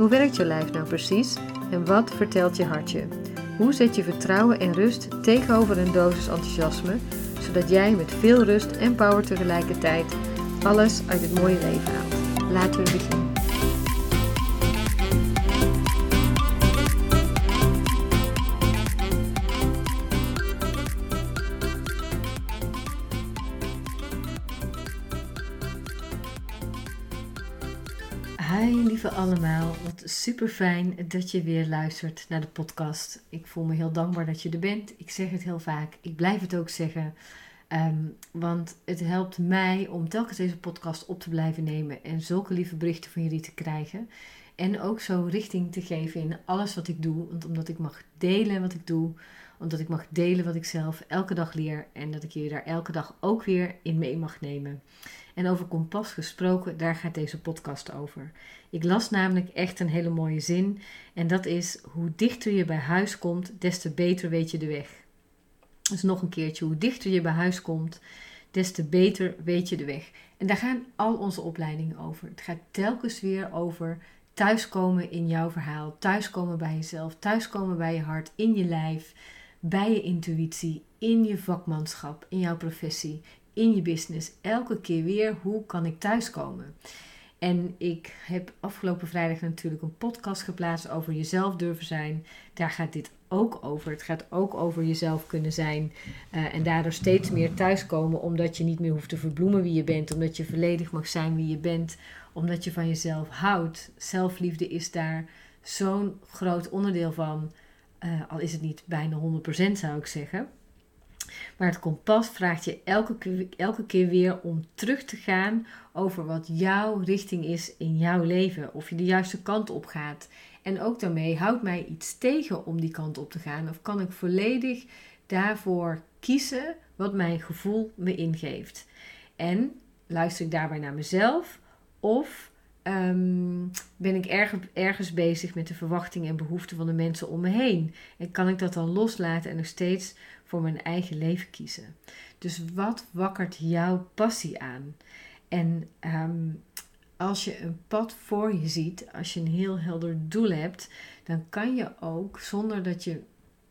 Hoe werkt je lijf nou precies en wat vertelt je hartje? Hoe zet je vertrouwen en rust tegenover een dosis enthousiasme, zodat jij met veel rust en power tegelijkertijd alles uit het mooie leven haalt? Laten we beginnen. Hi lieve allemaal, wat super fijn dat je weer luistert naar de podcast. Ik voel me heel dankbaar dat je er bent. Ik zeg het heel vaak, ik blijf het ook zeggen. Ehm, want het helpt mij om telkens deze podcast op te blijven nemen en zulke lieve berichten van jullie te krijgen. En ook zo richting te geven in alles wat ik doe. Want omdat ik mag delen wat ik doe, omdat ik mag delen wat ik zelf elke dag leer en dat ik je daar elke dag ook weer in mee mag nemen. En over kompas gesproken, daar gaat deze podcast over. Ik las namelijk echt een hele mooie zin en dat is: hoe dichter je bij huis komt, des te beter weet je de weg. Dus nog een keertje, hoe dichter je bij huis komt, des te beter weet je de weg. En daar gaan al onze opleidingen over. Het gaat telkens weer over thuiskomen in jouw verhaal, thuiskomen bij jezelf, thuiskomen bij je hart, in je lijf, bij je intuïtie, in je vakmanschap, in jouw professie, in je business. Elke keer weer, hoe kan ik thuiskomen? En ik heb afgelopen vrijdag natuurlijk een podcast geplaatst over jezelf durven zijn. Daar gaat dit ook over. Het gaat ook over jezelf kunnen zijn. Uh, en daardoor steeds meer thuiskomen, omdat je niet meer hoeft te verbloemen wie je bent. Omdat je volledig mag zijn wie je bent. Omdat je van jezelf houdt. Zelfliefde is daar zo'n groot onderdeel van. Uh, al is het niet bijna 100% zou ik zeggen. Maar het kompas vraagt je elke, elke keer weer om terug te gaan over wat jouw richting is in jouw leven. Of je de juiste kant op gaat. En ook daarmee houdt mij iets tegen om die kant op te gaan. Of kan ik volledig daarvoor kiezen wat mijn gevoel me ingeeft. En luister ik daarbij naar mezelf of um, ben ik erg, ergens bezig met de verwachtingen en behoeften van de mensen om me heen? En kan ik dat dan loslaten en nog steeds voor mijn eigen leven kiezen? Dus wat wakkert jouw passie aan? En um, als je een pad voor je ziet, als je een heel helder doel hebt, dan kan je ook zonder dat je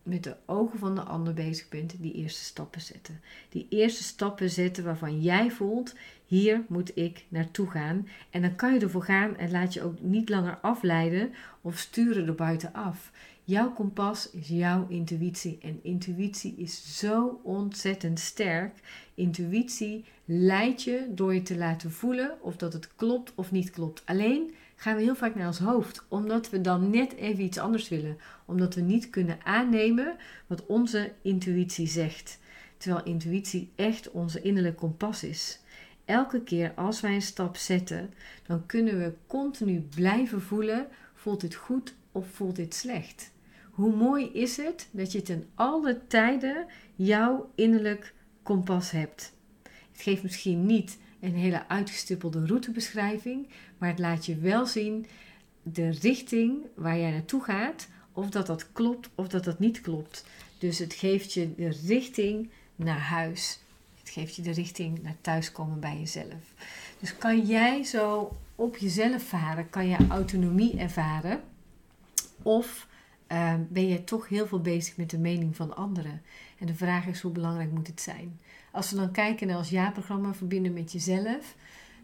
met de ogen van de ander bezig bent, die eerste stappen zetten. Die eerste stappen zetten waarvan jij voelt, hier moet ik naartoe gaan. En dan kan je ervoor gaan en laat je ook niet langer afleiden of sturen er buitenaf. Jouw kompas is jouw intuïtie en intuïtie is zo ontzettend sterk. Intuïtie leidt je door je te laten voelen of dat het klopt of niet klopt. Alleen gaan we heel vaak naar ons hoofd, omdat we dan net even iets anders willen, omdat we niet kunnen aannemen wat onze intuïtie zegt. Terwijl intuïtie echt onze innerlijke kompas is. Elke keer als wij een stap zetten, dan kunnen we continu blijven voelen: voelt dit goed of voelt dit slecht? Hoe mooi is het dat je ten alle tijden jouw innerlijk kompas hebt? Het geeft misschien niet een hele uitgestippelde routebeschrijving, maar het laat je wel zien de richting waar jij naartoe gaat, of dat dat klopt of dat dat niet klopt. Dus het geeft je de richting naar huis. Geeft je de richting naar thuiskomen bij jezelf. Dus kan jij zo op jezelf varen, kan je autonomie ervaren, of uh, ben je toch heel veel bezig met de mening van anderen? En de vraag is hoe belangrijk moet het zijn? Als we dan kijken naar ons jaarprogramma verbinden met jezelf,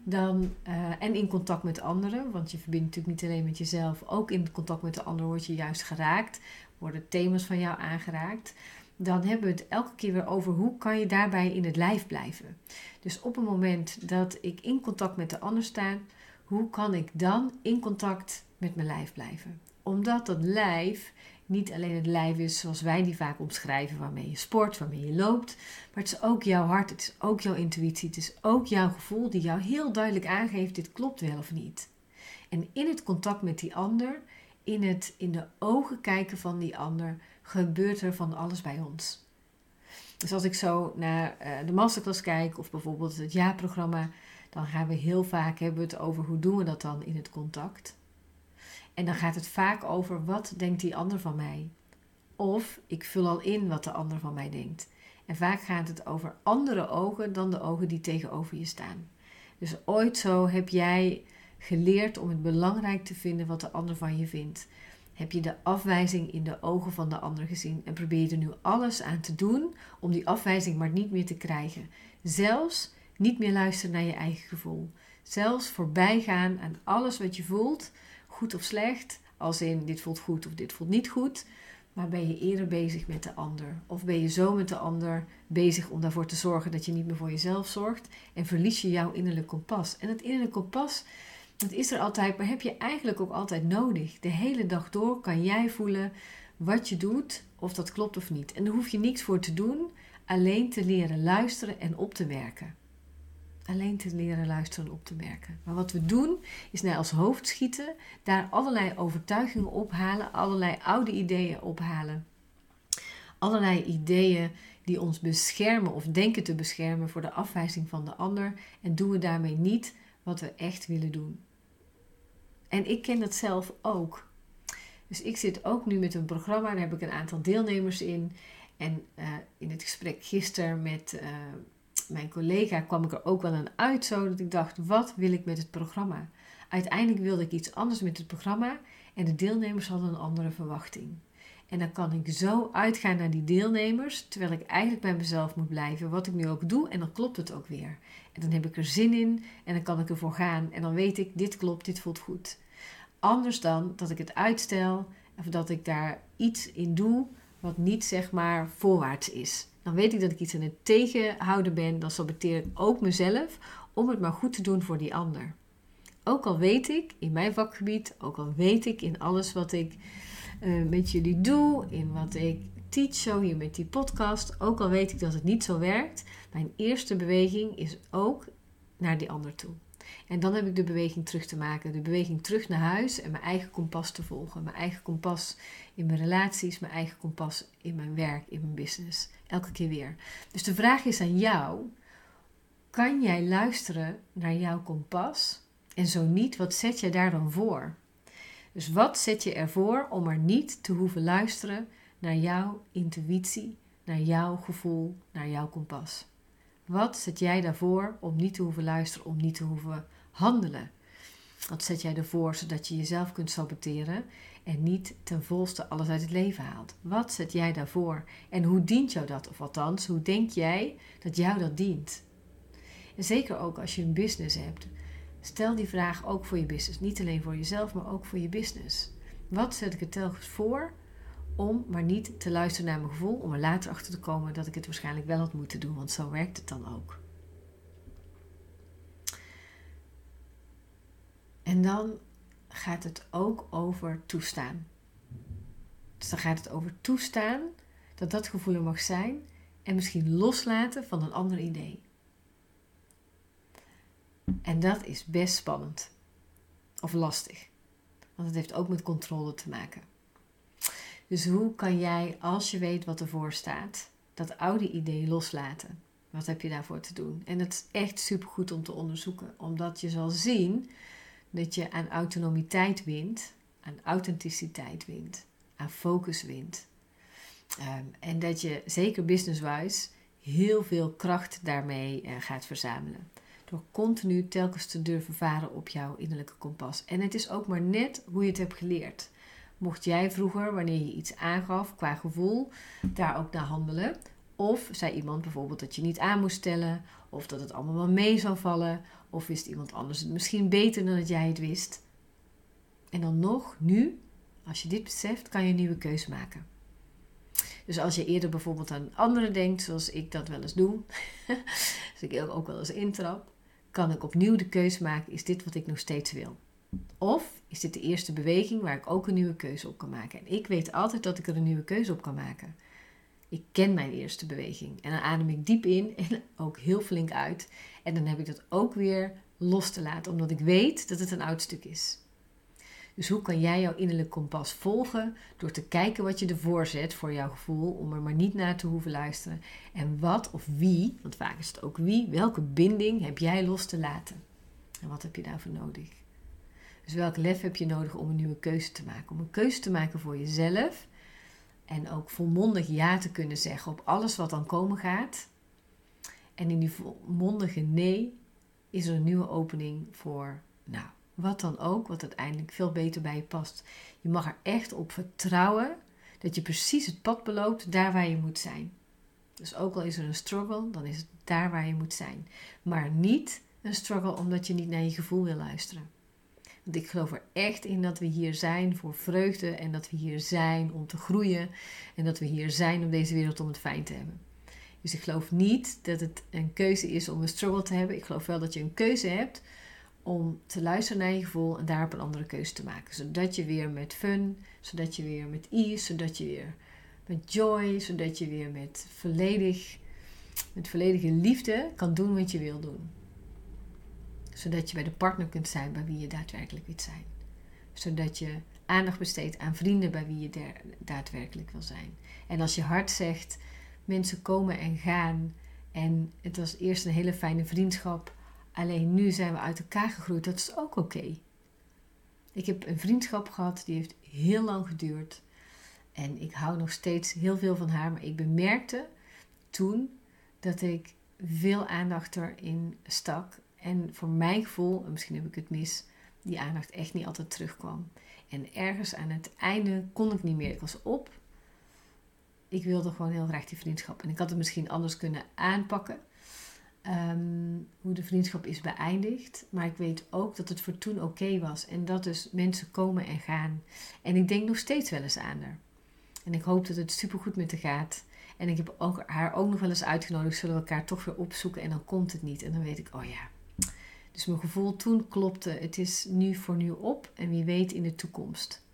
dan, uh, en in contact met anderen, want je verbindt natuurlijk niet alleen met jezelf, ook in contact met de ander word je juist geraakt, worden thema's van jou aangeraakt. Dan hebben we het elke keer weer over hoe kan je daarbij in het lijf blijven. Dus op het moment dat ik in contact met de ander sta, hoe kan ik dan in contact met mijn lijf blijven? Omdat dat lijf niet alleen het lijf is zoals wij die vaak omschrijven, waarmee je sport, waarmee je loopt, maar het is ook jouw hart, het is ook jouw intuïtie, het is ook jouw gevoel die jou heel duidelijk aangeeft: dit klopt wel of niet. En in het contact met die ander in, het, in de ogen kijken van die ander gebeurt er van alles bij ons. Dus als ik zo naar uh, de masterclass kijk of bijvoorbeeld het jaarprogramma, dan gaan we heel vaak hebben het over hoe doen we dat dan in het contact. En dan gaat het vaak over wat denkt die ander van mij. Of ik vul al in wat de ander van mij denkt. En vaak gaat het over andere ogen dan de ogen die tegenover je staan. Dus ooit zo heb jij geleerd om het belangrijk te vinden wat de ander van je vindt. Heb je de afwijzing in de ogen van de ander gezien en probeer je er nu alles aan te doen om die afwijzing maar niet meer te krijgen. Zelfs niet meer luisteren naar je eigen gevoel. Zelfs voorbij gaan aan alles wat je voelt, goed of slecht, als in dit voelt goed of dit voelt niet goed. Maar ben je eerder bezig met de ander? Of ben je zo met de ander bezig om daarvoor te zorgen dat je niet meer voor jezelf zorgt en verlies je jouw innerlijk kompas? En het innerlijk kompas, dat is er altijd, maar heb je eigenlijk ook altijd nodig. De hele dag door kan jij voelen wat je doet, of dat klopt of niet. En daar hoef je niks voor te doen, alleen te leren luisteren en op te werken alleen te leren luisteren en op te merken. Maar wat we doen, is naar als hoofd schieten, daar allerlei overtuigingen ophalen, allerlei oude ideeën ophalen. Allerlei ideeën die ons beschermen of denken te beschermen voor de afwijzing van de ander en doen we daarmee niet wat we echt willen doen. En ik ken dat zelf ook. Dus ik zit ook nu met een programma, daar heb ik een aantal deelnemers in. En uh, in het gesprek gisteren met, uh, mijn collega kwam ik er ook wel aan uit zo dat ik dacht, wat wil ik met het programma? Uiteindelijk wilde ik iets anders met het programma en de deelnemers hadden een andere verwachting. En dan kan ik zo uitgaan naar die deelnemers, terwijl ik eigenlijk bij mezelf moet blijven, wat ik nu ook doe, en dan klopt het ook weer. En dan heb ik er zin in en dan kan ik ervoor gaan en dan weet ik, dit klopt, dit voelt goed. Anders dan dat ik het uitstel of dat ik daar iets in doe wat niet zeg maar voorwaarts is dan weet ik dat ik iets aan het tegenhouden ben. Dan saboteer ik ook mezelf om het maar goed te doen voor die ander. Ook al weet ik in mijn vakgebied, ook al weet ik in alles wat ik uh, met jullie doe, in wat ik teach zo hier met die podcast, ook al weet ik dat het niet zo werkt, mijn eerste beweging is ook naar die ander toe. En dan heb ik de beweging terug te maken. De beweging terug naar huis en mijn eigen kompas te volgen. Mijn eigen kompas in mijn relaties, mijn eigen kompas in mijn werk, in mijn business. Elke keer weer. Dus de vraag is aan jou: kan jij luisteren naar jouw kompas? En zo niet, wat zet je daar dan voor? Dus wat zet je ervoor om er niet te hoeven luisteren naar jouw intuïtie, naar jouw gevoel, naar jouw kompas? Wat zet jij daarvoor om niet te hoeven luisteren, om niet te hoeven handelen? Wat zet jij ervoor zodat je jezelf kunt saboteren en niet ten volste alles uit het leven haalt? Wat zet jij daarvoor en hoe dient jou dat? Of althans, hoe denk jij dat jou dat dient? En zeker ook als je een business hebt, stel die vraag ook voor je business. Niet alleen voor jezelf, maar ook voor je business. Wat zet ik er telkens voor om maar niet te luisteren naar mijn gevoel, om er later achter te komen dat ik het waarschijnlijk wel had moeten doen, want zo werkt het dan ook. En dan gaat het ook over toestaan. Dus dan gaat het over toestaan dat dat gevoel er mag zijn en misschien loslaten van een ander idee. En dat is best spannend of lastig, want het heeft ook met controle te maken. Dus hoe kan jij, als je weet wat ervoor staat, dat oude idee loslaten? Wat heb je daarvoor te doen? En het is echt supergoed om te onderzoeken, omdat je zal zien dat je aan autonomiteit wint, aan authenticiteit wint, aan focus wint. Ehm, en dat je zeker business-wise heel veel kracht daarmee uh, gaat verzamelen. Door continu telkens te durven varen op jouw innerlijke kompas. En het is ook maar net hoe je het hebt geleerd. Mocht jij vroeger, wanneer je iets aangaf qua gevoel, daar ook naar handelen? Of zei iemand bijvoorbeeld dat je niet aan moest stellen, of dat het allemaal wel mee zou vallen, of wist iemand anders het misschien beter dan dat jij het wist? En dan nog, nu, als je dit beseft, kan je een nieuwe keuze maken. Dus als je eerder bijvoorbeeld aan anderen denkt, zoals ik dat wel eens doe, dus ik ook wel eens intrap, kan ik opnieuw de keuze maken: is dit wat ik nog steeds wil? Of is dit de eerste beweging waar ik ook een nieuwe keuze op kan maken? En ik weet altijd dat ik er een nieuwe keuze op kan maken. Ik ken mijn eerste beweging. En dan adem ik diep in en ook heel flink uit. En dan heb ik dat ook weer los te laten, omdat ik weet dat het een oud stuk is. Dus hoe kan jij jouw innerlijk kompas volgen? Door te kijken wat je ervoor zet voor jouw gevoel, om er maar niet naar te hoeven luisteren. En wat of wie, want vaak is het ook wie, welke binding heb jij los te laten? En wat heb je daarvoor nodig? Dus welk lef heb je nodig om een nieuwe keuze te maken? Om een keuze te maken voor jezelf. En ook volmondig ja te kunnen zeggen op alles wat dan komen gaat. En in die volmondige nee is er een nieuwe opening voor, nou, wat dan ook, wat uiteindelijk veel beter bij je past. Je mag er echt op vertrouwen dat je precies het pad beloopt daar waar je moet zijn. Dus ook al is er een struggle, dan is het daar waar je moet zijn. Maar niet een struggle omdat je niet naar je gevoel wil luisteren. Want ik geloof er echt in dat we hier zijn voor vreugde en dat we hier zijn om te groeien en dat we hier zijn om deze wereld om het fijn te hebben. Dus ik geloof niet dat het een keuze is om een struggle te hebben. Ik geloof wel dat je een keuze hebt om te luisteren naar je gevoel en daarop een andere keuze te maken. Zodat je weer met fun, zodat je weer met ease, zodat je weer met joy, zodat je weer met, volledig, met volledige liefde kan doen wat je wil doen. Zodat je bij de partner kunt zijn bij wie je daadwerkelijk wilt zijn. Zodat je aandacht besteedt aan vrienden bij wie je daadwerkelijk wil zijn. En als je hart zegt, mensen komen en gaan. En het was eerst een hele fijne vriendschap. Alleen nu zijn we uit elkaar gegroeid. Dat is ook oké. Ik heb een vriendschap gehad die heeft heel lang geduurd. En ik hou nog steeds heel veel van haar. Maar ik bemerkte toen dat ik veel aandacht erin stak. En voor mijn gevoel, en misschien heb ik het mis, die aandacht echt niet altijd terugkwam. En ergens aan het einde kon ik niet meer. Ik was op ik wilde gewoon heel graag die vriendschap. En ik had het misschien anders kunnen aanpakken. Ehm, hoe de vriendschap is beëindigd. Maar ik weet ook dat het voor toen oké was. En dat dus mensen komen en gaan. En ik denk nog steeds wel eens aan haar. En ik hoop dat het supergoed met haar gaat. En ik heb haar ook nog wel eens uitgenodigd. Zullen we elkaar toch weer opzoeken. En dan komt het niet. En dan weet ik, oh ja. Dus mijn gevoel toen klopte. Het is nu voor nu op. En wie weet in de toekomst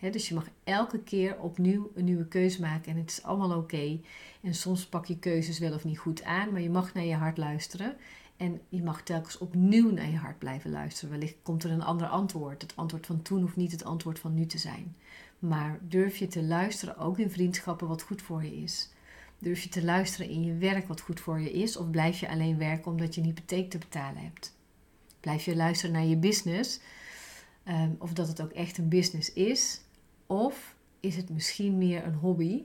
dus je mag elke keer opnieuw een nieuwe keuze maken en het is allemaal oké. En soms pak je keuzes wel of niet goed aan, maar je mag naar je hart luisteren. En je mag telkens opnieuw naar je hart blijven luisteren. Wellicht komt er een ander antwoord. Het antwoord van toen hoeft niet het antwoord van nu te zijn. Maar durf je te luisteren ook in vriendschappen wat goed voor je is? Durf je te luisteren in je werk wat goed voor je is? Of blijf je alleen werken omdat je niet betekent te betalen hebt? Blijf je luisteren naar je business? Um, of dat het ook echt een business is? Of is het misschien meer een hobby?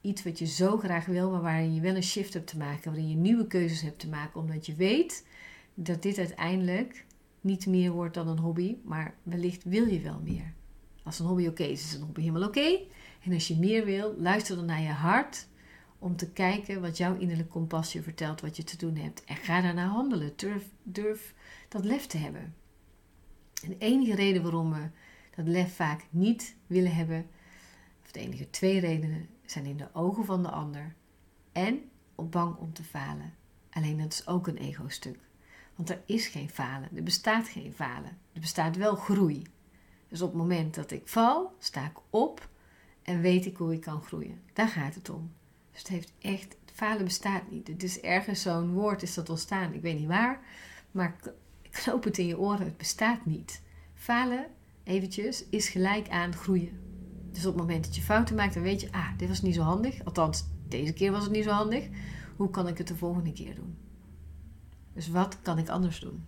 Iets wat je zo graag wil, maar waarin je wel een shift hebt te maken, waarin je nieuwe keuzes hebt te maken, omdat je weet dat dit uiteindelijk niet meer wordt dan een hobby, maar wellicht wil je wel meer. Als een hobby oké is, is een hobby helemaal oké. En als je meer wil, luister dan naar je hart om te kijken wat jouw innerlijke kompas je vertelt wat je te doen hebt. En ga daarna handelen. Durf, durf dat lef te hebben. En de enige reden waarom we dat lef vaak niet willen hebben. Of de enige twee redenen zijn in de ogen van de ander en op bang om te falen. Alleen dat is ook een ego-stuk. Want er is geen falen, er bestaat geen falen. Er bestaat wel groei. Dus op het moment dat ik val, sta ik op en weet ik hoe ik kan groeien. Daar gaat het om. Dus het heeft echt, falen bestaat niet. Het is ergens zo'n woord is dat ontstaan. Ik weet niet waar, maar ik loop het in je oren. Het bestaat niet. Falen eventjes, is gelijk aan groeien. Dus op het moment dat je fouten maakt, dan weet je, ah, dit was niet zo handig. Althans, deze keer was het niet zo handig. Hoe kan ik het de volgende keer doen? Dus wat kan ik anders doen?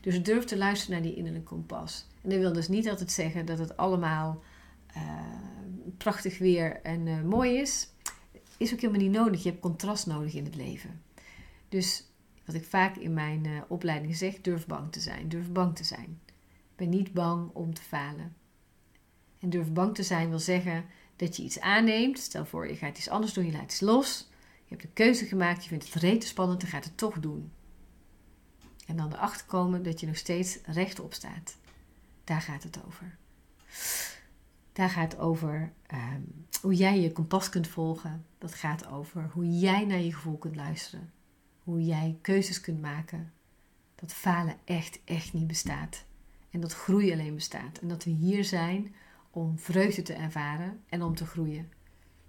Dus durf te luisteren naar die innerlijke kompas. En dat wil dus niet altijd zeggen dat het allemaal uh, prachtig weer en uh, mooi is. Is ook helemaal niet nodig. Je hebt contrast nodig in het leven. Dus wat ik vaak in mijn uh, opleiding zeg, durf bang te zijn. Durf bang te zijn ben niet bang om te falen. En durf bang te zijn wil zeggen dat je iets aanneemt. Stel voor, je gaat iets anders doen, je laat iets los. Je hebt een keuze gemaakt, je vindt het rete spannend, dan gaat het toch doen. En dan erachter komen dat je nog steeds rechtop staat. Daar gaat het over. Daar gaat over ehm, hoe jij je kompas kunt volgen. Dat gaat over hoe jij naar je gevoel kunt luisteren. Hoe jij keuzes kunt maken. Dat falen echt, echt niet bestaat. En dat groei alleen bestaat. En dat we hier zijn om vreugde te ervaren en om te groeien.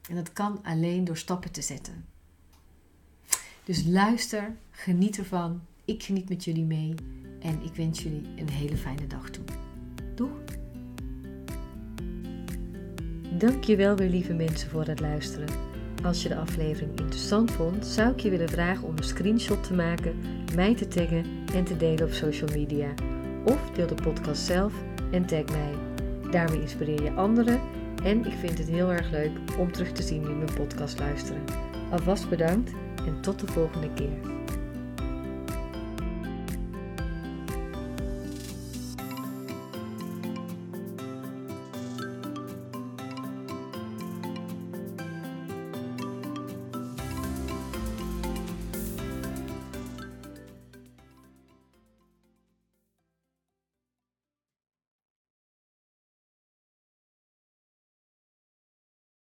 En dat kan alleen door stappen te zetten. Dus luister, geniet ervan. Ik geniet met jullie mee. En ik wens jullie een hele fijne dag toe. Doeg! Dankjewel weer lieve mensen voor het luisteren. Als je de aflevering interessant vond, zou ik je willen vragen om een screenshot te maken, mij te taggen en te delen op social media. Of deel de podcast zelf en tag mij. Daarmee inspireer je anderen en ik vind het heel erg leuk om terug te zien wie mijn podcast luisteren. Alvast bedankt en tot de volgende keer.